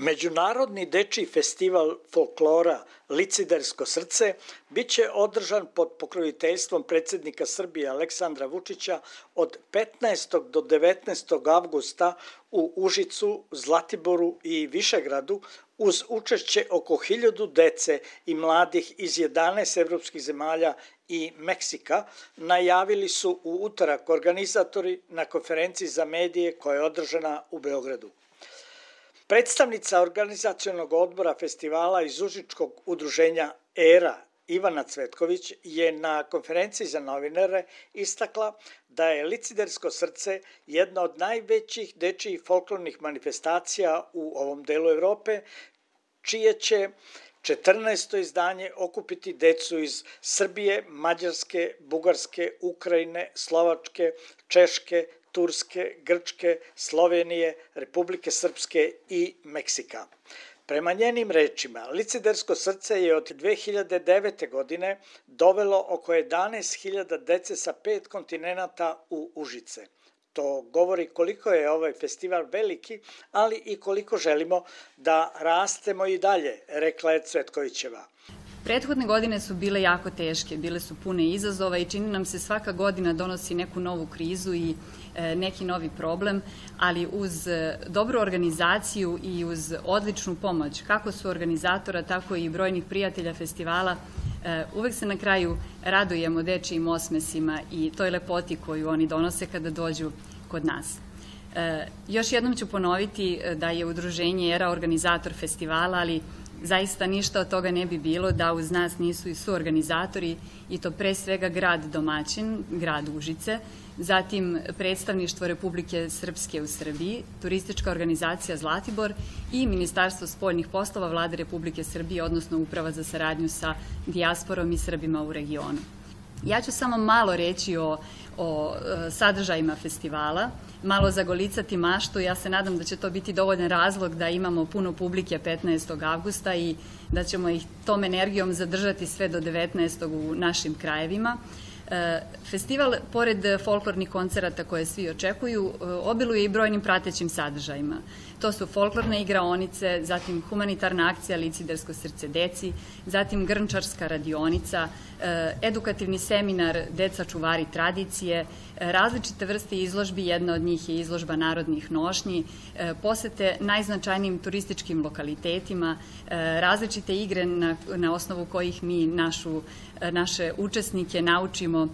Međunarodni dečiji festival folklora Licidersko srce biće održan pod pokroviteljstvom predsednika Srbije Aleksandra Vučića od 15. do 19. avgusta u Užicu, Zlatiboru i Višegradu uz učešće oko hiljadu dece i mladih iz 11 evropskih zemalja i Meksika, najavili su u utorak organizatori na konferenciji za medije koja je održana u Beogradu. Predstavnica organizacionog odbora festivala iz Užičkog udruženja ERA Ivana Cvetković je na konferenciji za novinare istakla da je Licidersko srce jedna od najvećih dečijih folklornih manifestacija u ovom delu Evrope, čije će 14. izdanje okupiti decu iz Srbije, Mađarske, Bugarske, Ukrajine, Slovačke, Češke, Turske, Grčke, Slovenije, Republike Srpske i Meksika. Prema njenim rečima, Licidersko srce je od 2009. godine dovelo oko 11.000 dece sa pet kontinenta u Užice. To govori koliko je ovaj festival veliki, ali i koliko želimo da rastemo i dalje, rekla je Cvetkovićeva. Prethodne godine su bile jako teške, bile su pune izazova i čini nam se svaka godina donosi neku novu krizu i e, neki novi problem, ali uz e, dobru organizaciju i uz odličnu pomoć, kako su organizatora, tako i brojnih prijatelja festivala, e, uvek se na kraju radujemo dečijim osmesima i toj lepoti koju oni donose kada dođu kod nas. E, još jednom ću ponoviti da je udruženje ERA organizator festivala, ali zaista ništa od toga ne bi bilo da uz nas nisu i suorganizatori i to pre svega grad domaćin, grad Užice, zatim predstavništvo Republike Srpske u Srbiji, turistička organizacija Zlatibor i Ministarstvo spoljnih poslova vlade Republike Srbije, odnosno Uprava za saradnju sa dijasporom i Srbima u regionu. Ja ću samo malo reći o, o e, sadržajima festivala malo zagolicati maštu. Ja se nadam da će to biti dovoljan razlog da imamo puno publike 15. avgusta i da ćemo ih tom energijom zadržati sve do 19. u našim krajevima. E, festival, pored folklornih koncerata koje svi očekuju, e, obiluje i brojnim pratećim sadržajima. To su folklorne igraonice, zatim humanitarna akcija Licidersko srce deci, zatim grnčarska radionica, e, edukativni seminar Deca čuvari tradicije, različite vrste izložbi, jedna od njih je izložba narodnih nošnji, posete najznačajnijim turističkim lokalitetima, različite igre na, na osnovu kojih mi našu, naše učesnike naučimo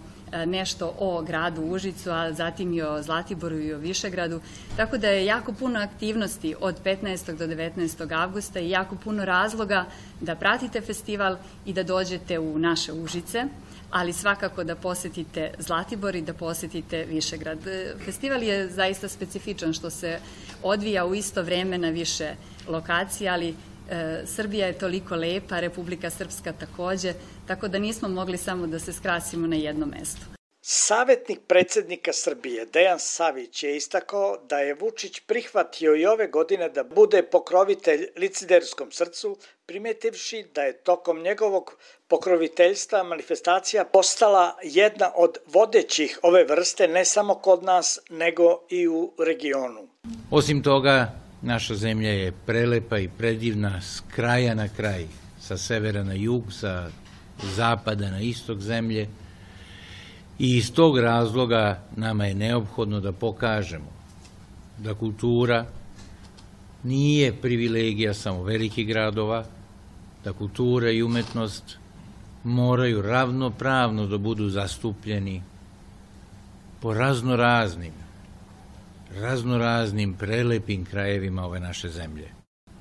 nešto o gradu Užicu, a zatim i o Zlatiboru i o Višegradu. Tako da je jako puno aktivnosti od 15. do 19. avgusta i jako puno razloga da pratite festival i da dođete u naše Užice ali svakako da posetite Zlatibor i da posetite Višegrad. E, festival je zaista specifičan što se odvija u isto vreme na više lokacija, ali e, Srbija je toliko lepa, Republika Srpska takođe, tako da nismo mogli samo da se skrasimo na jedno mesto. Savetnik predsednika Srbije Dejan Savić je istakao da je Vučić prihvatio i ove godine da bude pokrovitelj liciderskom srcu, primetivši da je tokom njegovog pokroviteljstva manifestacija postala jedna od vodećih ove vrste ne samo kod nas, nego i u regionu. Osim toga, naša zemlja je prelepa i predivna s kraja na kraj, sa severa na jug, sa zapada na istok zemlje. I iz tog razloga nama je neophodno da pokažemo da kultura nije privilegija samo velikih gradova, da kultura i umetnost moraju ravnopravno da budu zastupljeni po raznoraznim, raznoraznim prelepim krajevima ove naše zemlje.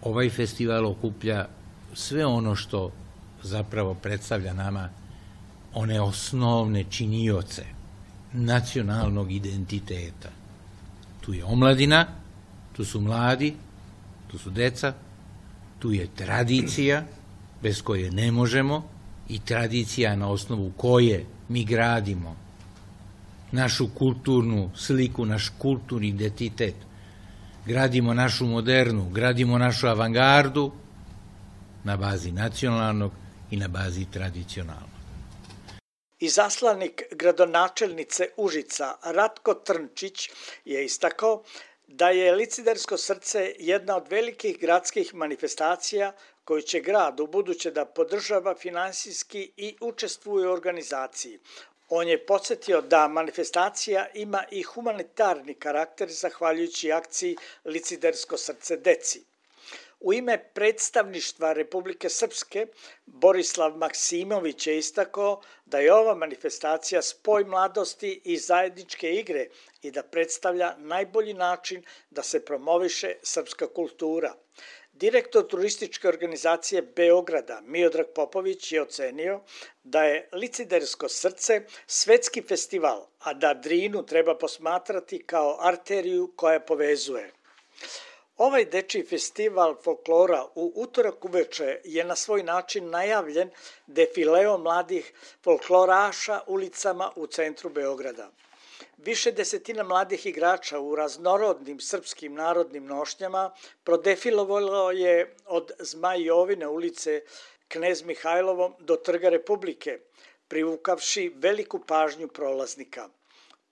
Ovaj festival okuplja sve ono što zapravo predstavlja nama one osnovne činioce nacionalnog identiteta. Tu je omladina, tu su mladi, tu su deca, tu je tradicija, bez koje ne možemo, i tradicija na osnovu koje mi gradimo našu kulturnu sliku, naš kulturni identitet. Gradimo našu modernu, gradimo našu avangardu na bazi nacionalnog i na bazi tradicionalnog. Izaslanik gradonačelnice Užica Ratko Trnčić je istakao da je Licidersko srce jedna od velikih gradskih manifestacija koju će grad u buduće da podržava finansijski i učestvuje u organizaciji. On je podsjetio da manifestacija ima i humanitarni karakter zahvaljujući akciji Licidersko srce deci. U ime predstavništva Republike Srpske, Borislav Maksimović je istakao da je ova manifestacija spoj mladosti i zajedničke igre i da predstavlja najbolji način da se promoviše srpska kultura. Direktor turističke organizacije Beograda Miodrag Popović je ocenio da je Licidersko srce svetski festival, a da Drinu treba posmatrati kao arteriju koja povezuje. Ovaj dečiji festival folklora u utorak uveče je na svoj način najavljen defileo mladih folkloraša ulicama u centru Beograda. Više desetina mladih igrača u raznorodnim srpskim narodnim nošnjama prodefilovalo je od Zmajovine ulice Knez Mihajlovom do Trga Republike, privukavši veliku pažnju prolaznika.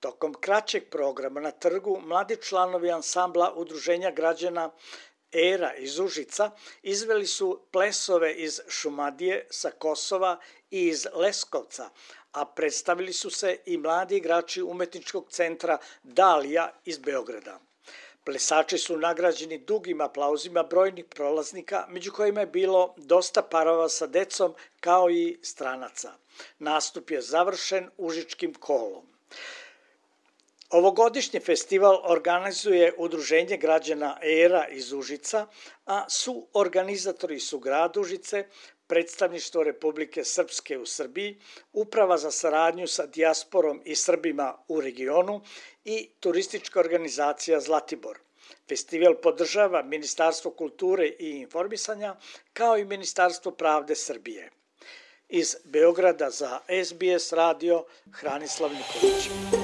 Tokom kraćeg programa na trgu, mladi članovi ansambla Udruženja građana Era iz Užica izveli su plesove iz Šumadije, sa Kosova i iz Leskovca, a predstavili su se i mladi igrači umetničkog centra Dalija iz Beograda. Plesači su nagrađeni dugim aplauzima brojnih prolaznika, među kojima je bilo dosta parova sa decom kao i stranaca. Nastup je završen užičkim kolom. Ovogodišnji festival organizuje Udruženje građana ERA iz Užica, a su organizatori su grad Užice, predstavništvo Republike Srpske u Srbiji, Uprava za saradnju sa dijasporom i Srbima u regionu i turistička organizacija Zlatibor. Festival podržava Ministarstvo kulture i informisanja kao i Ministarstvo pravde Srbije. Iz Beograda za SBS radio Hranislav Nikolić.